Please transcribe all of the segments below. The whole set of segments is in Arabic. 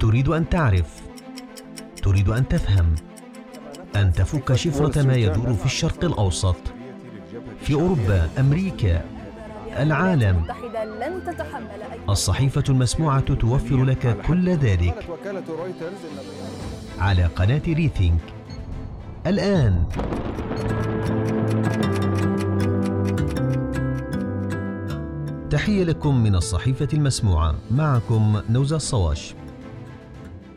تريد أن تعرف. تريد أن تفهم. أن تفك شفرة ما يدور في الشرق الأوسط. في أوروبا أمريكا العالم. الصحيفة المسموعة توفر لك كل ذلك. على قناة ريثينك. الآن. تحية لكم من الصحيفة المسموعة. معكم نوزة الصواش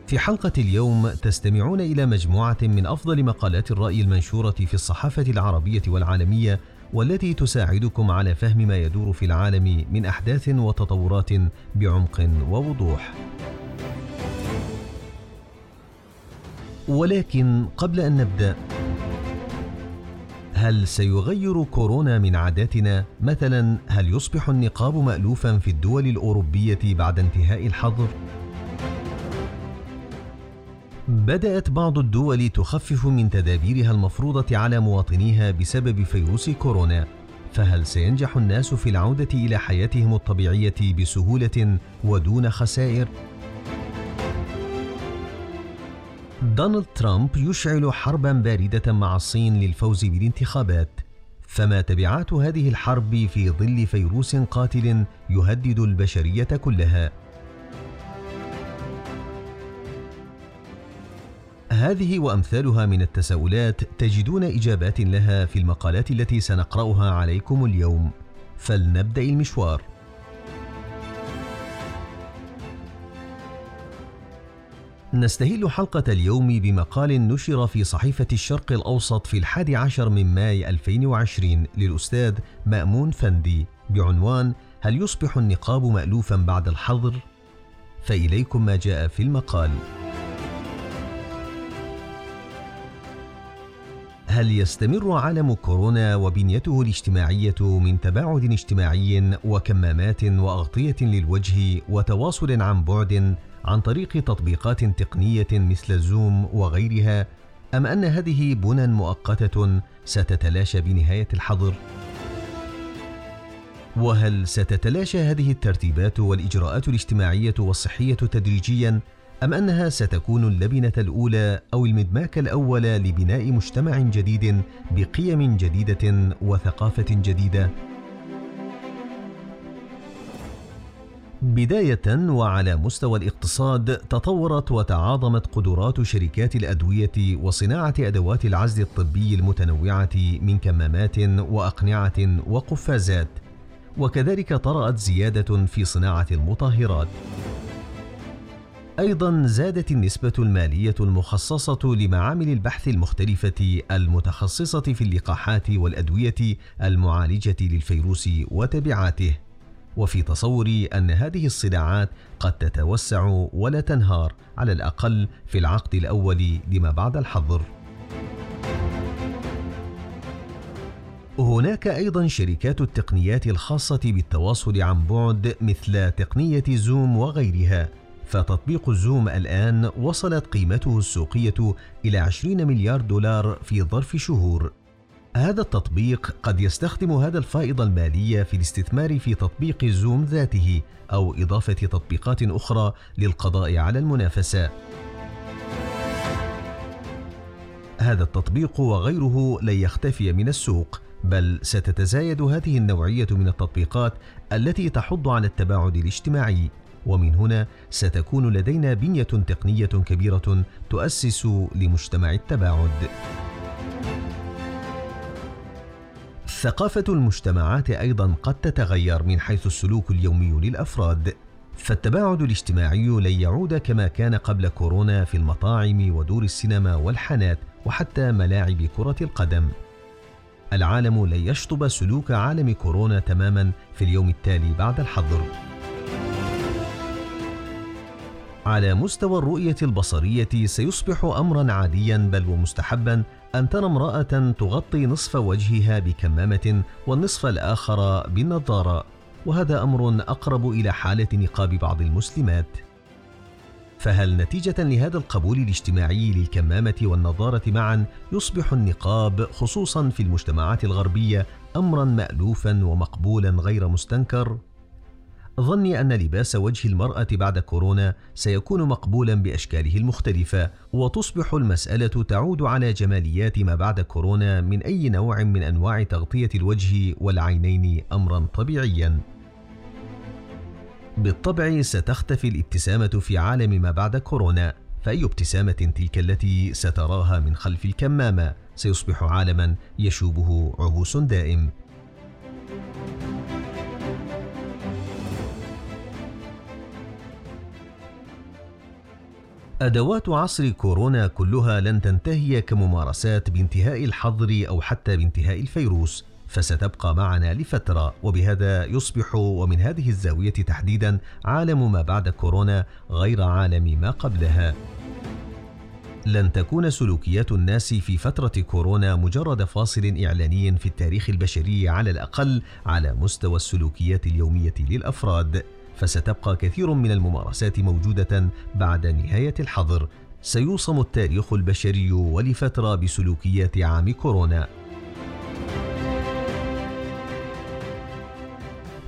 في حلقة اليوم تستمعون إلى مجموعة من أفضل مقالات الرأي المنشورة في الصحافة العربية والعالمية والتي تساعدكم على فهم ما يدور في العالم من أحداث وتطورات بعمق ووضوح. ولكن قبل أن نبدأ هل سيغير كورونا من عاداتنا؟ مثلا هل يصبح النقاب مألوفا في الدول الأوروبية بعد انتهاء الحظر؟ بدأت بعض الدول تخفف من تدابيرها المفروضة على مواطنيها بسبب فيروس كورونا، فهل سينجح الناس في العودة إلى حياتهم الطبيعية بسهولة ودون خسائر؟ دونالد ترامب يشعل حربا باردة مع الصين للفوز بالانتخابات، فما تبعات هذه الحرب في ظل فيروس قاتل يهدد البشرية كلها؟ هذه وأمثالها من التساؤلات تجدون إجابات لها في المقالات التي سنقرأها عليكم اليوم فلنبدأ المشوار نستهل حلقة اليوم بمقال نشر في صحيفة الشرق الأوسط في الحادي عشر من ماي 2020 للأستاذ مأمون فندي بعنوان هل يصبح النقاب مألوفا بعد الحظر؟ فإليكم ما جاء في المقال. هل يستمر عالم كورونا وبنيته الاجتماعية من تباعد اجتماعي وكمامات وأغطية للوجه وتواصل عن بعد عن طريق تطبيقات تقنية مثل زوم وغيرها أم أن هذه بنى مؤقتة ستتلاشى بنهاية الحظر؟ وهل ستتلاشى هذه الترتيبات والإجراءات الاجتماعية والصحية تدريجيا أم أنها ستكون اللبنة الأولى أو المدماك الأول لبناء مجتمع جديد بقيم جديدة وثقافة جديدة؟ بداية وعلى مستوى الاقتصاد تطورت وتعاظمت قدرات شركات الأدوية وصناعة أدوات العزل الطبي المتنوعة من كمامات وأقنعة وقفازات، وكذلك طرأت زيادة في صناعة المطهرات. أيضا زادت النسبة المالية المخصصة لمعامل البحث المختلفة المتخصصة في اللقاحات والأدوية المعالجة للفيروس وتبعاته. وفي تصوري أن هذه الصناعات قد تتوسع ولا تنهار على الأقل في العقد الأول لما بعد الحظر. هناك أيضا شركات التقنيات الخاصة بالتواصل عن بعد مثل تقنية زوم وغيرها. فتطبيق زوم الآن وصلت قيمته السوقية إلى 20 مليار دولار في ظرف شهور. هذا التطبيق قد يستخدم هذا الفائض المالي في الاستثمار في تطبيق زوم ذاته أو إضافة تطبيقات أخرى للقضاء على المنافسة. هذا التطبيق وغيره لن يختفي من السوق بل ستتزايد هذه النوعية من التطبيقات التي تحض على التباعد الاجتماعي ومن هنا ستكون لدينا بنية تقنية كبيرة تؤسس لمجتمع التباعد. ثقافة المجتمعات أيضا قد تتغير من حيث السلوك اليومي للأفراد. فالتباعد الاجتماعي لن يعود كما كان قبل كورونا في المطاعم ودور السينما والحانات وحتى ملاعب كرة القدم. العالم لن يشطب سلوك عالم كورونا تماما في اليوم التالي بعد الحظر. على مستوى الرؤية البصرية سيصبح أمرا عاديا بل ومستحبا أن ترى امرأة تغطي نصف وجهها بكمامة والنصف الآخر بالنظارة وهذا أمر أقرب إلى حالة نقاب بعض المسلمات فهل نتيجة لهذا القبول الاجتماعي للكمامة والنظارة معا يصبح النقاب خصوصا في المجتمعات الغربية أمرا مألوفا ومقبولا غير مستنكر؟ ظني أن لباس وجه المرأة بعد كورونا سيكون مقبولا بأشكاله المختلفة وتصبح المسألة تعود على جماليات ما بعد كورونا من أي نوع من أنواع تغطية الوجه والعينين أمرا طبيعيا. بالطبع ستختفي الابتسامة في عالم ما بعد كورونا فأي ابتسامة تلك التي ستراها من خلف الكمامة؟ سيصبح عالما يشوبه عبوس دائم. أدوات عصر كورونا كلها لن تنتهي كممارسات بانتهاء الحظر أو حتى بانتهاء الفيروس فستبقى معنا لفترة وبهذا يصبح ومن هذه الزاوية تحديدا عالم ما بعد كورونا غير عالم ما قبلها. لن تكون سلوكيات الناس في فترة كورونا مجرد فاصل إعلاني في التاريخ البشري على الأقل على مستوى السلوكيات اليومية للأفراد. فستبقى كثير من الممارسات موجودة بعد نهاية الحظر. سيوصم التاريخ البشري ولفترة بسلوكيات عام كورونا.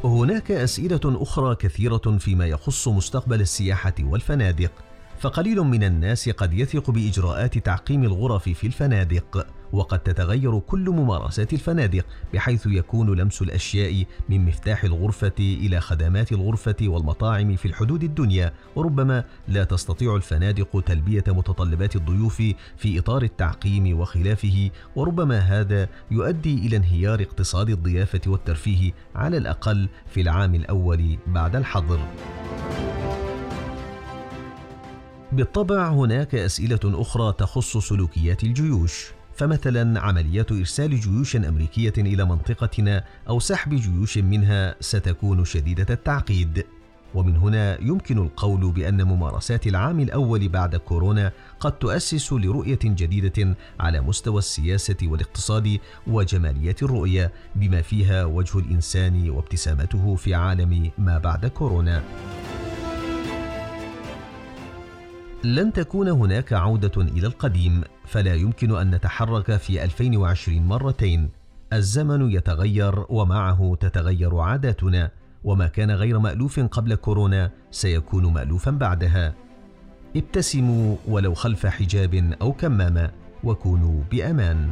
هناك أسئلة أخرى كثيرة فيما يخص مستقبل السياحة والفنادق. فقليل من الناس قد يثق بإجراءات تعقيم الغرف في الفنادق. وقد تتغير كل ممارسات الفنادق بحيث يكون لمس الأشياء من مفتاح الغرفة إلى خدمات الغرفة والمطاعم في الحدود الدنيا. وربما لا تستطيع الفنادق تلبية متطلبات الضيوف في إطار التعقيم وخلافه. وربما هذا يؤدي إلى انهيار اقتصاد الضيافة والترفيه على الأقل في العام الأول بعد الحظر. بالطبع هناك أسئلة أخرى تخص سلوكيات الجيوش. فمثلا عمليات إرسال جيوش أمريكية إلى منطقتنا أو سحب جيوش منها ستكون شديدة التعقيد. ومن هنا يمكن القول بأن ممارسات العام الأول بعد كورونا قد تؤسس لرؤية جديدة على مستوى السياسة والاقتصاد وجماليه الرؤية بما فيها وجه الإنسان وابتسامته في عالم ما بعد كورونا. لن تكون هناك عودة إلى القديم، فلا يمكن أن نتحرك في 2020 مرتين. الزمن يتغير ومعه تتغير عاداتنا، وما كان غير مألوف قبل كورونا سيكون مألوفا بعدها. ابتسموا ولو خلف حجاب أو كمامة، وكونوا بأمان.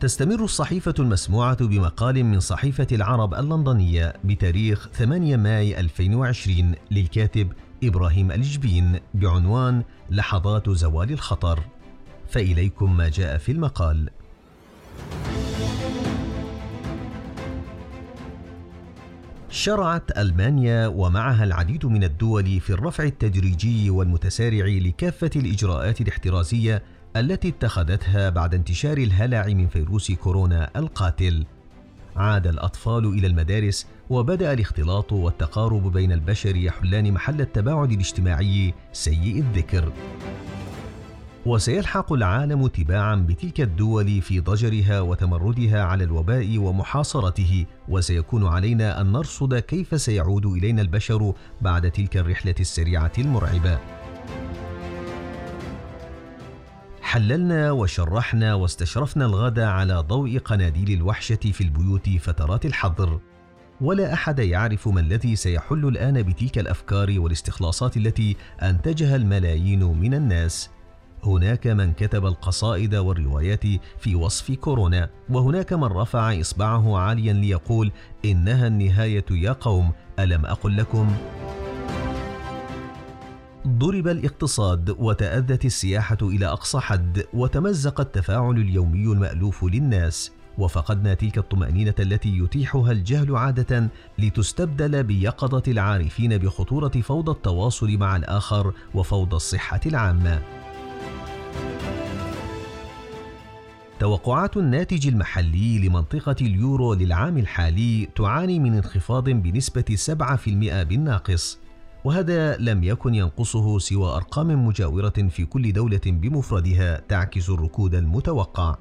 تستمر الصحيفة المسموعة بمقال من صحيفة العرب اللندنية بتاريخ 8 ماي 2020 للكاتب إبراهيم الجبين بعنوان لحظات زوال الخطر. فإليكم ما جاء في المقال. شرعت ألمانيا ومعها العديد من الدول في الرفع التدريجي والمتسارع لكافة الإجراءات الاحترازية التي اتخذتها بعد انتشار الهلع من فيروس كورونا القاتل. عاد الأطفال إلى المدارس وبدأ الاختلاط والتقارب بين البشر يحلان محل التباعد الاجتماعي سيء الذكر. وسيلحق العالم تباعا بتلك الدول في ضجرها وتمردها على الوباء ومحاصرته وسيكون علينا أن نرصد كيف سيعود إلينا البشر بعد تلك الرحلة السريعة المرعبة. حللنا وشرحنا واستشرفنا الغد على ضوء قناديل الوحشة في البيوت فترات الحظر ولا أحد يعرف ما الذي سيحل الآن بتلك الأفكار والاستخلاصات التي أنتجها الملايين من الناس هناك من كتب القصائد والروايات في وصف كورونا وهناك من رفع إصبعه عاليا ليقول إنها النهاية يا قوم ألم أقل لكم؟ ضرب الاقتصاد وتأذت السياحة إلى أقصى حد وتمزق التفاعل اليومي المألوف للناس وفقدنا تلك الطمأنينة التي يتيحها الجهل عادة لتستبدل بيقظة العارفين بخطورة فوضى التواصل مع الآخر وفوضى الصحة العامة. توقعات الناتج المحلي لمنطقة اليورو للعام الحالي تعاني من انخفاض بنسبة 7% بالناقص وهذا لم يكن ينقصه سوى أرقام مجاورة في كل دولة بمفردها تعكس الركود المتوقع.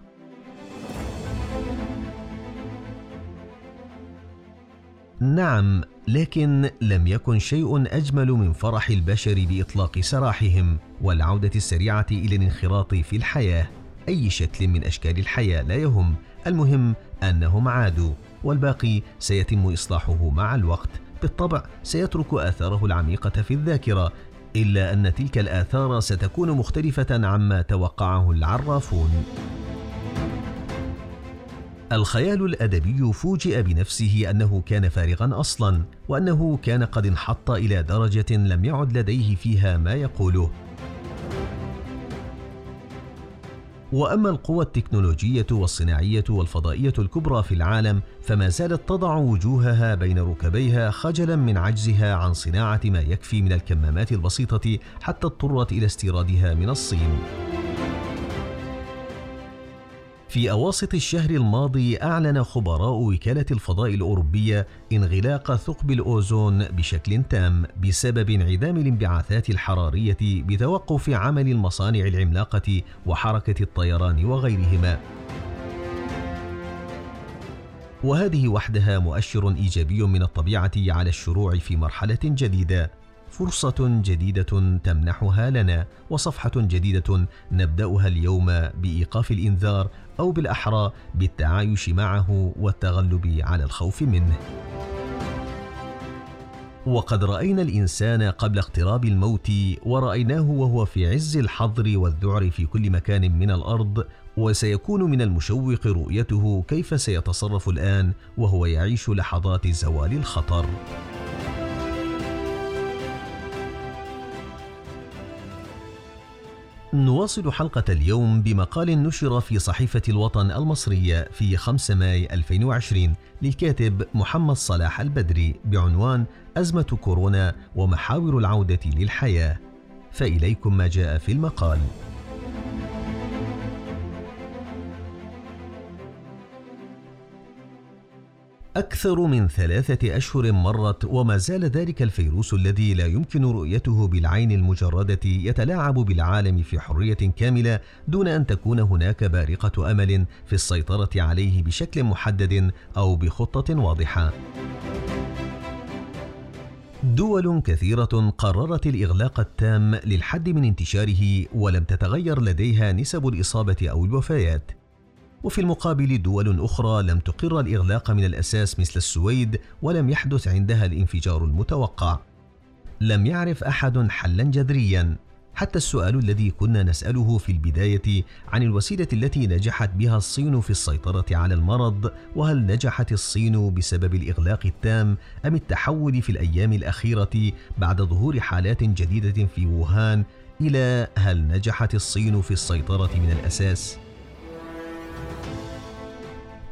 نعم لكن لم يكن شيء أجمل من فرح البشر بإطلاق سراحهم والعودة السريعة إلى الانخراط في الحياة. أي شكل من أشكال الحياة لا يهم. المهم أنهم عادوا والباقي سيتم إصلاحه مع الوقت. بالطبع سيترك آثاره العميقة في الذاكرة إلا أن تلك الآثار ستكون مختلفة عما توقعه العرافون. الخيال الأدبي فوجئ بنفسه أنه كان فارغا أصلا وأنه كان قد انحط إلى درجة لم يعد لديه فيها ما يقوله. وأما القوى التكنولوجية والصناعية والفضائية الكبرى في العالم فما زالت تضع وجوهها بين ركبيها خجلا من عجزها عن صناعة ما يكفي من الكمامات البسيطة حتى اضطرت إلى استيرادها من الصين. في أواسط الشهر الماضي أعلن خبراء وكالة الفضاء الأوروبية انغلاق ثقب الأوزون بشكل تام بسبب انعدام الانبعاثات الحرارية بتوقف عمل المصانع العملاقة وحركة الطيران وغيرهما. وهذه وحدها مؤشر إيجابي من الطبيعة على الشروع في مرحلة جديدة فرصة جديدة تمنحها لنا وصفحة جديدة نبدأها اليوم بإيقاف الإنذار أو بالأحرى بالتعايش معه والتغلب على الخوف منه. وقد رأينا الإنسان قبل اقتراب الموت ورأيناه وهو في عز الحظر والذعر في كل مكان من الأرض وسيكون من المشوق رؤيته كيف سيتصرف الآن وهو يعيش لحظات زوال الخطر. نواصل حلقة اليوم بمقال نشر في صحيفة الوطن المصرية في 5 ماي 2020 للكاتب محمد صلاح البدري بعنوان أزمة كورونا ومحاور العودة للحياة. فإليكم ما جاء في المقال. أكثر من ثلاثة أشهر مرت وما زال ذلك الفيروس الذي لا يمكن رؤيته بالعين المجردة يتلاعب بالعالم في حرية كاملة دون أن تكون هناك بارقة أمل في السيطرة عليه بشكل محدد أو بخطة واضحة. دول كثيرة قررت الإغلاق التام للحد من انتشاره ولم تتغير لديها نسب الإصابة أو الوفيات. وفي المقابل دول أخرى لم تقر الإغلاق من الأساس مثل السويد ولم يحدث عندها الانفجار المتوقع. لم يعرف أحد حلا جذريا حتى السؤال الذي كنا نسأله في البداية عن الوسيلة التي نجحت بها الصين في السيطرة على المرض وهل نجحت الصين بسبب الإغلاق التام أم التحول في الأيام الأخيرة بعد ظهور حالات جديدة في ووهان إلى هل نجحت الصين في السيطرة من الأساس؟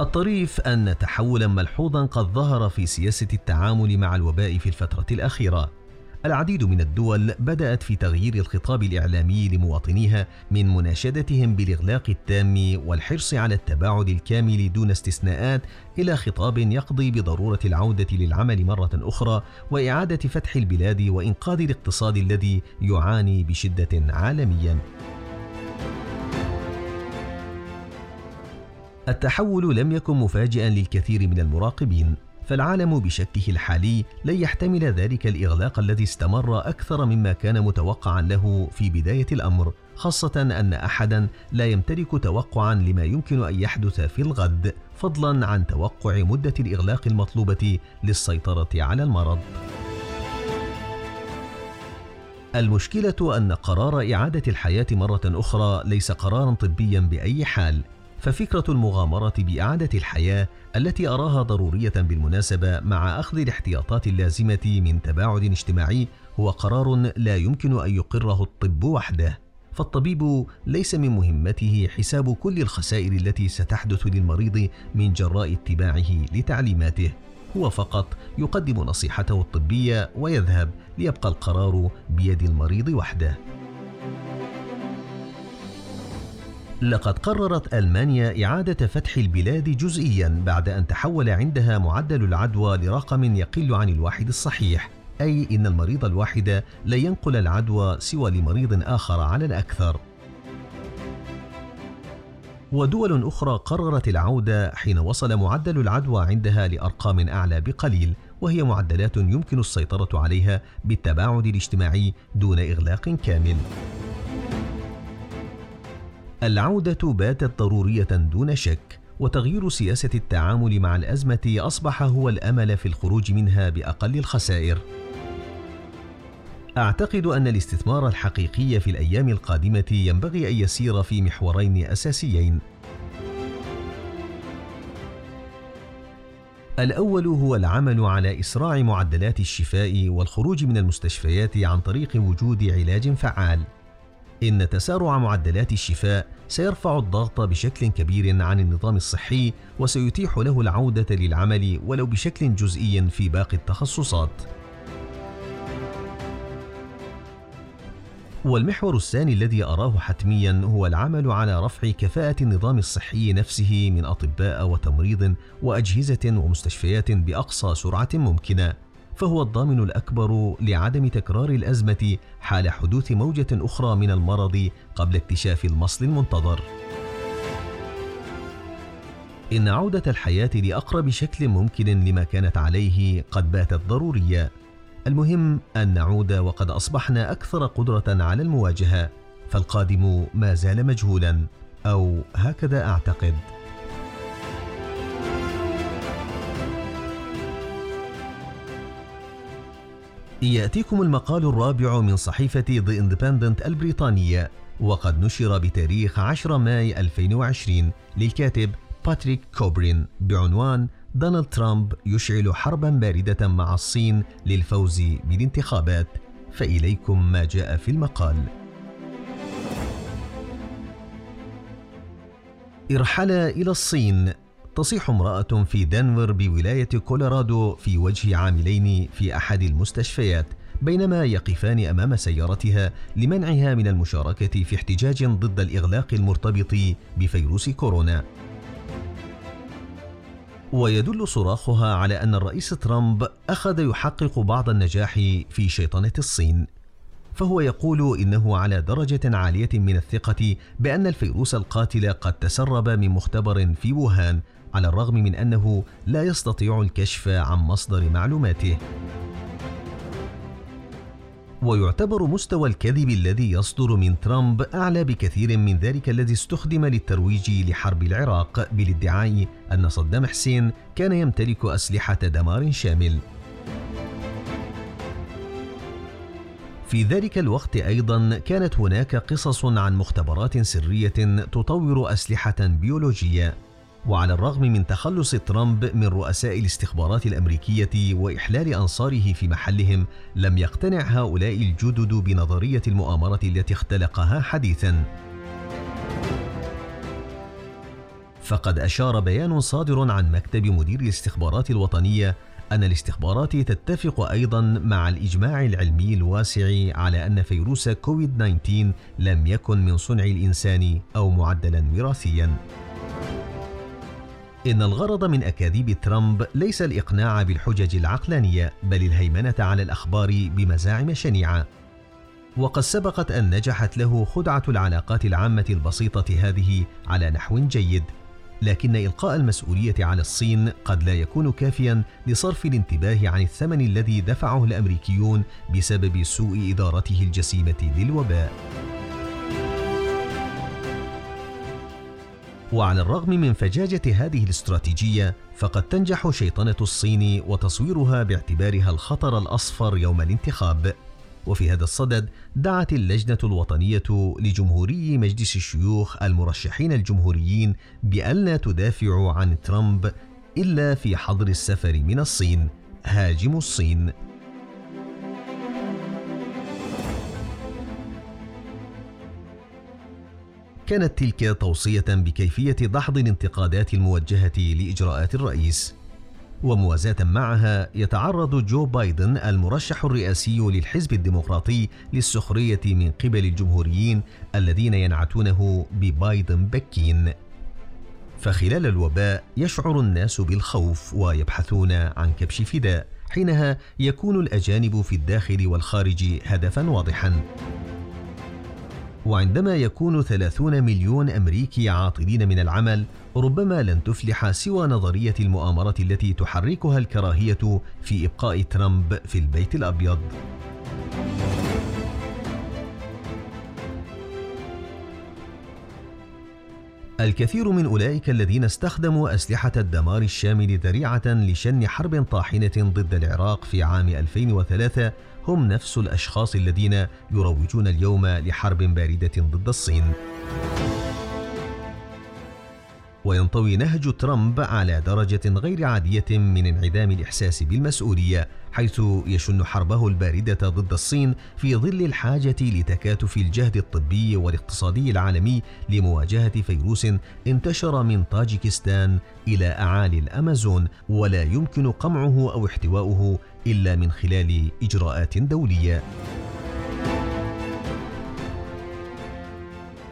الطريف أن تحولا ملحوظا قد ظهر في سياسة التعامل مع الوباء في الفترة الأخيرة. العديد من الدول بدأت في تغيير الخطاب الإعلامي لمواطنيها من مناشدتهم بالإغلاق التام والحرص على التباعد الكامل دون استثناءات إلى خطاب يقضي بضرورة العودة للعمل مرة أخرى وإعادة فتح البلاد وإنقاذ الاقتصاد الذي يعاني بشدة عالميا. التحول لم يكن مفاجئا للكثير من المراقبين فالعالم بشكله الحالي لن يحتمل ذلك الإغلاق الذي استمر أكثر مما كان متوقعا له في بداية الأمر خاصة أن احدا لا يمتلك توقعا لما يمكن أن يحدث في الغد فضلا عن توقع مدة الإغلاق المطلوبة للسيطرة على المرض. المشكلة أن قرار إعادة الحياة مرة أخرى ليس قرارا طبيا بأي حال. ففكرة المغامرة بإعادة الحياة التي أراها ضرورية بالمناسبة مع أخذ الاحتياطات اللازمة من تباعد اجتماعي هو قرار لا يمكن أن يقره الطب وحده. فالطبيب ليس من مهمته حساب كل الخسائر التي ستحدث للمريض من جراء اتباعه لتعليماته. هو فقط يقدم نصيحته الطبية ويذهب ليبقى القرار بيد المريض وحده. لقد قررت ألمانيا إعادة فتح البلاد جزئيا بعد أن تحول عندها معدل العدوى لرقم يقل عن الواحد الصحيح أي إن المريض الواحد لا ينقل العدوى سوى لمريض آخر على الأكثر. ودول أخرى قررت العودة حين وصل معدل العدوى عندها لأرقام أعلى بقليل وهي معدلات يمكن السيطرة عليها بالتباعد الاجتماعي دون إغلاق كامل. العودة باتت ضرورية دون شك وتغيير سياسة التعامل مع الأزمة أصبح هو الأمل في الخروج منها بأقل الخسائر. أعتقد أن الاستثمار الحقيقي في الأيام القادمة ينبغي أن يسير في محورين أساسيين. الأول هو العمل على إسراع معدلات الشفاء والخروج من المستشفيات عن طريق وجود علاج فعال. إن تسارع معدلات الشفاء سيرفع الضغط بشكل كبير عن النظام الصحي وسيتيح له العودة للعمل ولو بشكل جزئي في باقي التخصصات. والمحور الثاني الذي أراه حتميا هو العمل على رفع كفاءة النظام الصحي نفسه من أطباء وتمريض وأجهزة ومستشفيات بأقصى سرعة ممكنة. فهو الضامن الأكبر لعدم تكرار الأزمة حال حدوث موجة أخرى من المرض قبل اكتشاف المصل المنتظر. إن عودة الحياة لأقرب شكل ممكن لما كانت عليه قد باتت ضرورية. المهم أن نعود وقد أصبحنا أكثر قدرة على المواجهة، فالقادم ما زال مجهولا، أو هكذا أعتقد. يأتيكم المقال الرابع من صحيفة The Independent البريطانية وقد نشر بتاريخ 10 ماي 2020 للكاتب باتريك كوبرين بعنوان دونالد ترامب يشعل حربا باردة مع الصين للفوز بالانتخابات فإليكم ما جاء في المقال. ارحل إلى الصين. تصيح امرأة في دنفر بولاية كولورادو في وجه عاملين في أحد المستشفيات بينما يقفان أمام سيارتها لمنعها من المشاركة في احتجاج ضد الإغلاق المرتبط بفيروس كورونا. ويدل صراخها على أن الرئيس ترامب أخذ يحقق بعض النجاح في شيطنة الصين. فهو يقول إنه على درجة عالية من الثقة بأن الفيروس القاتل قد تسرب من مختبر في ووهان على الرغم من أنه لا يستطيع الكشف عن مصدر معلوماته. ويعتبر مستوى الكذب الذي يصدر من ترامب أعلى بكثير من ذلك الذي استخدم للترويج لحرب العراق بالادعاء أن صدام حسين كان يمتلك أسلحة دمار شامل. في ذلك الوقت أيضا كانت هناك قصص عن مختبرات سرية تطور أسلحة بيولوجية. وعلى الرغم من تخلص ترامب من رؤساء الاستخبارات الأمريكية وإحلال أنصاره في محلهم لم يقتنع هؤلاء الجدد بنظرية المؤامرة التي اختلقها حديثا. فقد أشار بيان صادر عن مكتب مدير الاستخبارات الوطنية أن الاستخبارات تتفق أيضا مع الإجماع العلمي الواسع على أن فيروس كوفيد 19 لم يكن من صنع الإنسان أو معدلا وراثيا. إن الغرض من أكاذيب ترامب ليس الإقناع بالحجج العقلانية بل الهيمنة على الأخبار بمزاعم شنيعة. وقد سبقت أن نجحت له خدعة العلاقات العامة البسيطة هذه على نحو جيد. لكن إلقاء المسؤولية على الصين قد لا يكون كافيا لصرف الانتباه عن الثمن الذي دفعه الأمريكيون بسبب سوء إدارته الجسيمة للوباء. وعلى الرغم من فجاجة هذه الاستراتيجية فقد تنجح شيطنة الصين وتصويرها باعتبارها الخطر الأصفر يوم الانتخاب. وفي هذا الصدد دعت اللجنة الوطنية لجمهوري مجلس الشيوخ المرشحين الجمهوريين بألا تدافعوا عن ترامب إلا في حظر السفر من الصين. هاجم الصين. كانت تلك توصية بكيفية دحض الانتقادات الموجهة لإجراءات الرئيس. وموازاة معها يتعرض جو بايدن المرشح الرئاسي للحزب الديمقراطي للسخرية من قبل الجمهوريين الذين ينعتونه ببايدن بكين. فخلال الوباء يشعر الناس بالخوف ويبحثون عن كبش فداء، حينها يكون الأجانب في الداخل والخارج هدفا واضحا. وعندما يكون 30 مليون أمريكي عاطلين من العمل ربما لن تفلح سوى نظرية المؤامرة التي تحركها الكراهية في إبقاء ترامب في البيت الأبيض. الكثير من أولئك الذين استخدموا أسلحة الدمار الشامل ذريعة لشن حرب طاحنة ضد العراق في عام 2003 هم نفس الأشخاص الذين يروجون اليوم لحرب باردة ضد الصين. وينطوي نهج ترامب على درجة غير عادية من انعدام الإحساس بالمسؤولية حيث يشن حربه الباردة ضد الصين في ظل الحاجة لتكاتف الجهد الطبي والاقتصادي العالمي لمواجهة فيروس انتشر من طاجيكستان إلى أعالي الأمازون ولا يمكن قمعه أو احتواؤه إلا من خلال إجراءات دولية.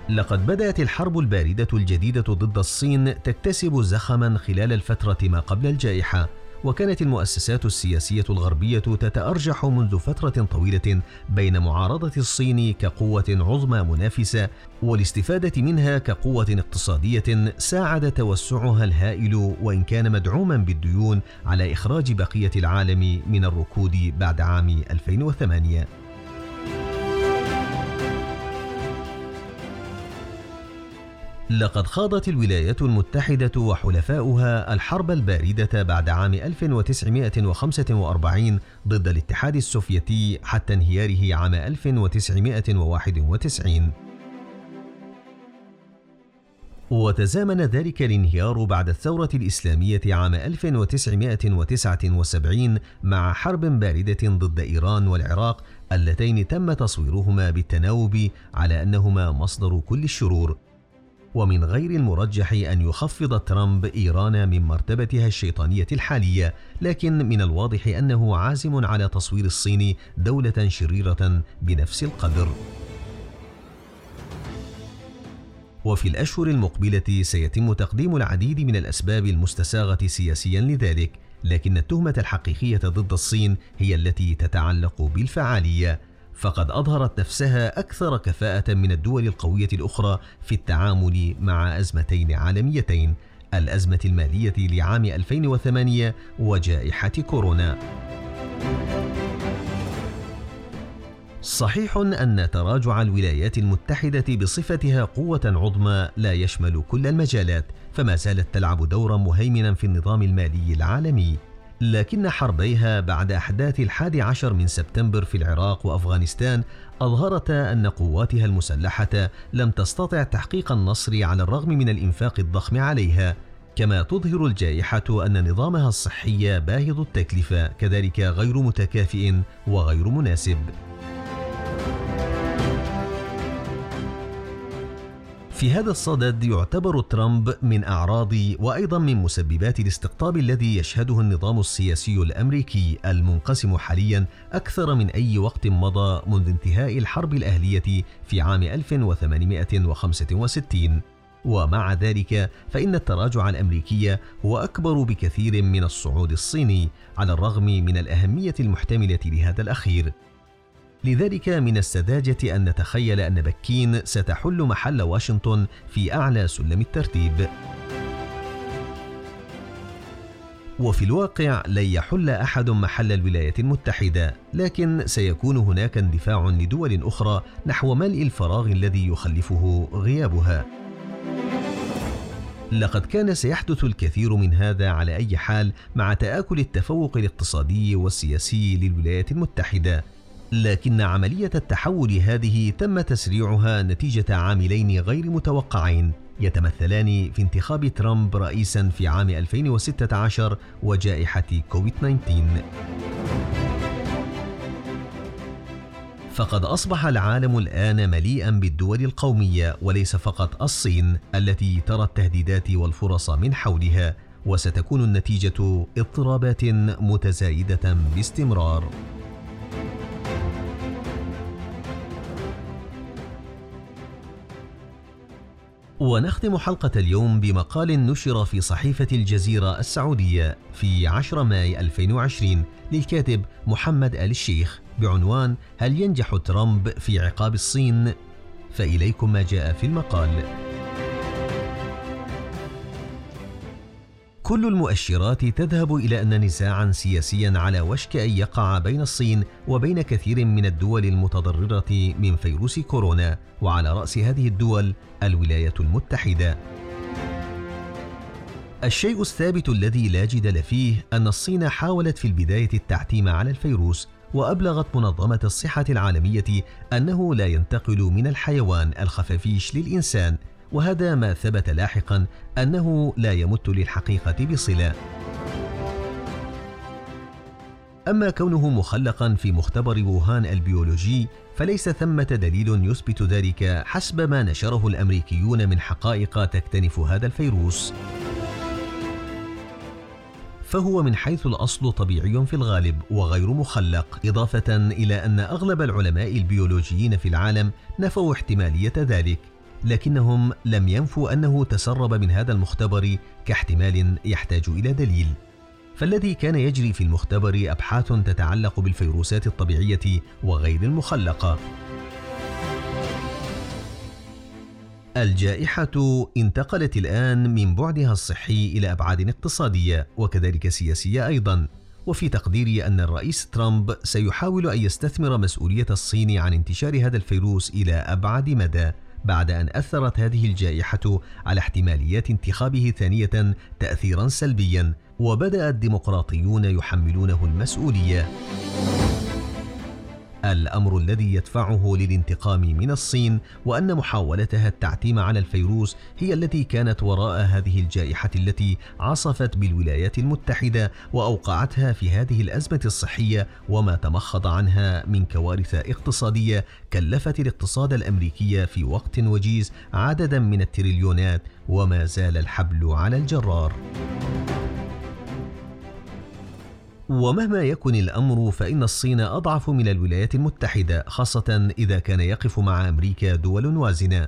لقد بدأت الحرب الباردة الجديدة ضد الصين تكتسب زخما خلال الفترة ما قبل الجائحة وكانت المؤسسات السياسية الغربية تتأرجح منذ فترة طويلة بين معارضة الصين كقوة عظمى منافسة والاستفادة منها كقوة اقتصادية ساعد توسعها الهائل وإن كان مدعوما بالديون على إخراج بقية العالم من الركود بعد عام 2008 لقد خاضت الولايات المتحدة وحلفاؤها الحرب الباردة بعد عام 1945 ضد الاتحاد السوفيتي حتى انهياره عام 1991 وتزامن ذلك الانهيار بعد الثورة الإسلامية عام 1979 مع حرب باردة ضد إيران والعراق اللتين تم تصويرهما بالتناوب على أنهما مصدر كل الشرور. ومن غير المرجح أن يخفض ترامب إيران من مرتبتها الشيطانية الحالية، لكن من الواضح أنه عازم على تصوير الصين دولة شريرة بنفس القدر. وفي الأشهر المقبلة سيتم تقديم العديد من الأسباب المستساغة سياسيا لذلك، لكن التهمة الحقيقية ضد الصين هي التي تتعلق بالفعالية. فقد أظهرت نفسها أكثر كفاءة من الدول القوية الأخرى في التعامل مع أزمتين عالميتين الأزمة المالية لعام 2008 وجائحة كورونا. صحيح أن تراجع الولايات المتحدة بصفتها قوة عظمى لا يشمل كل المجالات، فما زالت تلعب دورا مهيمنا في النظام المالي العالمي. لكن حربيها بعد أحداث الحادي عشر من سبتمبر في العراق وأفغانستان أظهرتا أن قواتها المسلحة لم تستطع تحقيق النصر على الرغم من الإنفاق الضخم عليها. كما تظهر الجائحة أن نظامها الصحي باهظ التكلفة كذلك غير متكافئ وغير مناسب. في هذا الصدد يعتبر ترامب من أعراض وأيضا من مسببات الاستقطاب الذي يشهده النظام السياسي الأمريكي المنقسم حاليا أكثر من أي وقت مضى منذ انتهاء الحرب الأهلية في عام 1865 ومع ذلك فإن التراجع الأمريكي هو أكبر بكثير من الصعود الصيني على الرغم من الأهمية المحتملة لهذا الأخير. لذلك من السذاجة أن نتخيل أن بكين ستحل محل واشنطن في أعلى سلم الترتيب. وفي الواقع لن يحل أحد محل الولايات المتحدة، لكن سيكون هناك اندفاع لدول أخرى نحو ملء الفراغ الذي يخلفه غيابها. لقد كان سيحدث الكثير من هذا على أي حال مع تآكل التفوق الاقتصادي والسياسي للولايات المتحدة لكن عملية التحول هذه تم تسريعها نتيجة عاملين غير متوقعين يتمثلان في انتخاب ترامب رئيسا في عام 2016 وجائحة كوفيد 19 فقد أصبح العالم الآن مليئا بالدول القومية وليس فقط الصين التي ترى التهديدات والفرص من حولها وستكون النتيجة اضطرابات متزايدة باستمرار. ونختم حلقة اليوم بمقال نشر في صحيفة الجزيرة السعودية في 10 ماي 2020 للكاتب محمد آل الشيخ بعنوان هل ينجح ترامب في عقاب الصين؟ فإليكم ما جاء في المقال. كل المؤشرات تذهب إلى أن نزاعا سياسيا على وشك أن يقع بين الصين وبين كثير من الدول المتضررة من فيروس كورونا وعلى رأس هذه الدول الولايات المتحدة. الشيء الثابت الذي لا جدل فيه أن الصين حاولت في البداية التعتيم على الفيروس وأبلغت منظمة الصحة العالمية أنه لا ينتقل من الحيوان الخفافيش للإنسان. وهذا ما ثبت لاحقا أنه لا يمت للحقيقة بصلة. أما كونه مخلقا في مختبر ووهان البيولوجي فليس ثمة دليل يثبت ذلك حسب ما نشره الأمريكيون من حقائق تكتنف هذا الفيروس. فهو من حيث الأصل طبيعي في الغالب وغير مخلق إضافة إلى أن أغلب العلماء البيولوجيين في العالم نفوا احتمالية ذلك. لكنهم لم ينفوا أنه تسرب من هذا المختبر كاحتمال يحتاج إلى دليل. فالذي كان يجري في المختبر أبحاث تتعلق بالفيروسات الطبيعية وغير المخلقة. الجائحة انتقلت الآن من بعدها الصحي إلى أبعاد اقتصادية وكذلك سياسية أيضا. وفي تقديري أن الرئيس ترامب سيحاول أن يستثمر مسؤولية الصين عن انتشار هذا الفيروس إلى أبعد مدى. بعد أن أثرت هذه الجائحة على احتماليات انتخابه ثانية تأثيرا سلبيا وبدأ الديمقراطيون يحملونه المسؤولية. الأمر الذي يدفعه للانتقام من الصين وأن محاولتها التعتيم على الفيروس هي التي كانت وراء هذه الجائحة التي عصفت بالولايات المتحدة وأوقعتها في هذه الأزمة الصحية وما تمخض عنها من كوارث اقتصادية كلفت الاقتصاد الأمريكي في وقت وجيز عددا من التريليونات وما زال الحبل على الجرار. ومهما يكن الأمر فإن الصين أضعف من الولايات المتحدة خاصة إذا كان يقف مع أمريكا دول وازنة.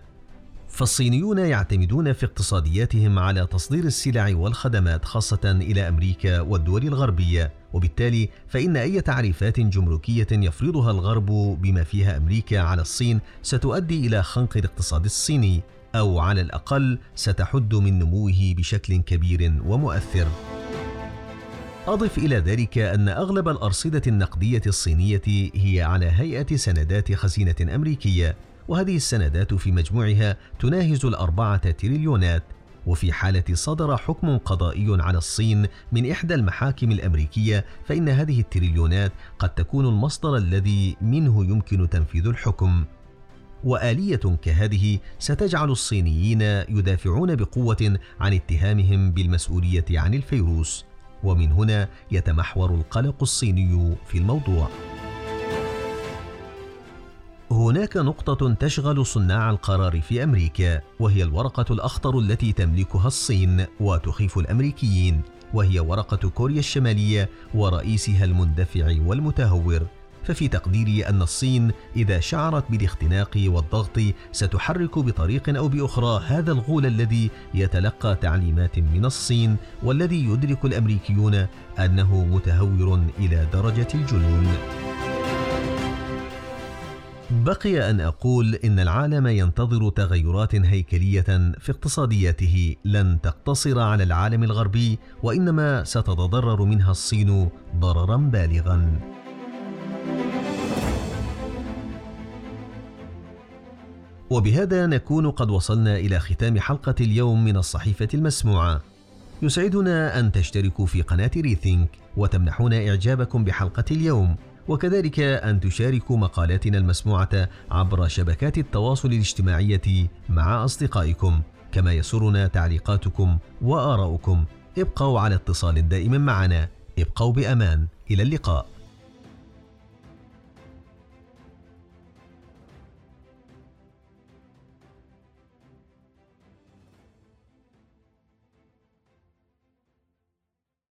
فالصينيون يعتمدون في اقتصادياتهم على تصدير السلع والخدمات خاصة إلى أمريكا والدول الغربية. وبالتالي فإن أي تعريفات جمركية يفرضها الغرب بما فيها أمريكا على الصين ستؤدي إلى خنق الاقتصاد الصيني أو على الأقل ستحد من نموه بشكل كبير ومؤثر. أضف إلى ذلك أن أغلب الأرصدة النقدية الصينية هي على هيئة سندات خزينة أمريكية وهذه السندات في مجموعها تناهز الأربعة تريليونات وفي حالة صدر حكم قضائي على الصين من إحدى المحاكم الأمريكية فإن هذه التريليونات قد تكون المصدر الذي منه يمكن تنفيذ الحكم. وآلية كهذه ستجعل الصينيين يدافعون بقوة عن اتهامهم بالمسؤولية عن الفيروس. ومن هنا يتمحور القلق الصيني في الموضوع. هناك نقطة تشغل صناع القرار في أمريكا وهي الورقة الأخطر التي تملكها الصين وتخيف الأمريكيين وهي ورقة كوريا الشمالية ورئيسها المندفع والمتهور. ففي تقديري أن الصين إذا شعرت بالاختناق والضغط ستحرك بطريق أو بأخرى هذا الغول الذي يتلقى تعليمات من الصين والذي يدرك الأمريكيون أنه متهور إلى درجة الجنون. بقي أن أقول إن العالم ينتظر تغيرات هيكلية في اقتصادياته لن تقتصر على العالم الغربي وإنما ستتضرر منها الصين ضررا بالغا وبهذا نكون قد وصلنا إلى ختام حلقة اليوم من الصحيفة المسموعة. يسعدنا أن تشتركوا في قناة ريثينك وتمنحون إعجابكم بحلقة اليوم. وكذلك أن تشاركوا مقالاتنا المسموعة عبر شبكات التواصل الاجتماعية مع أصدقائكم. كما يسرنا تعليقاتكم وآراؤكم. ابقوا على اتصال دائم معنا. ابقوا بأمان. إلى اللقاء.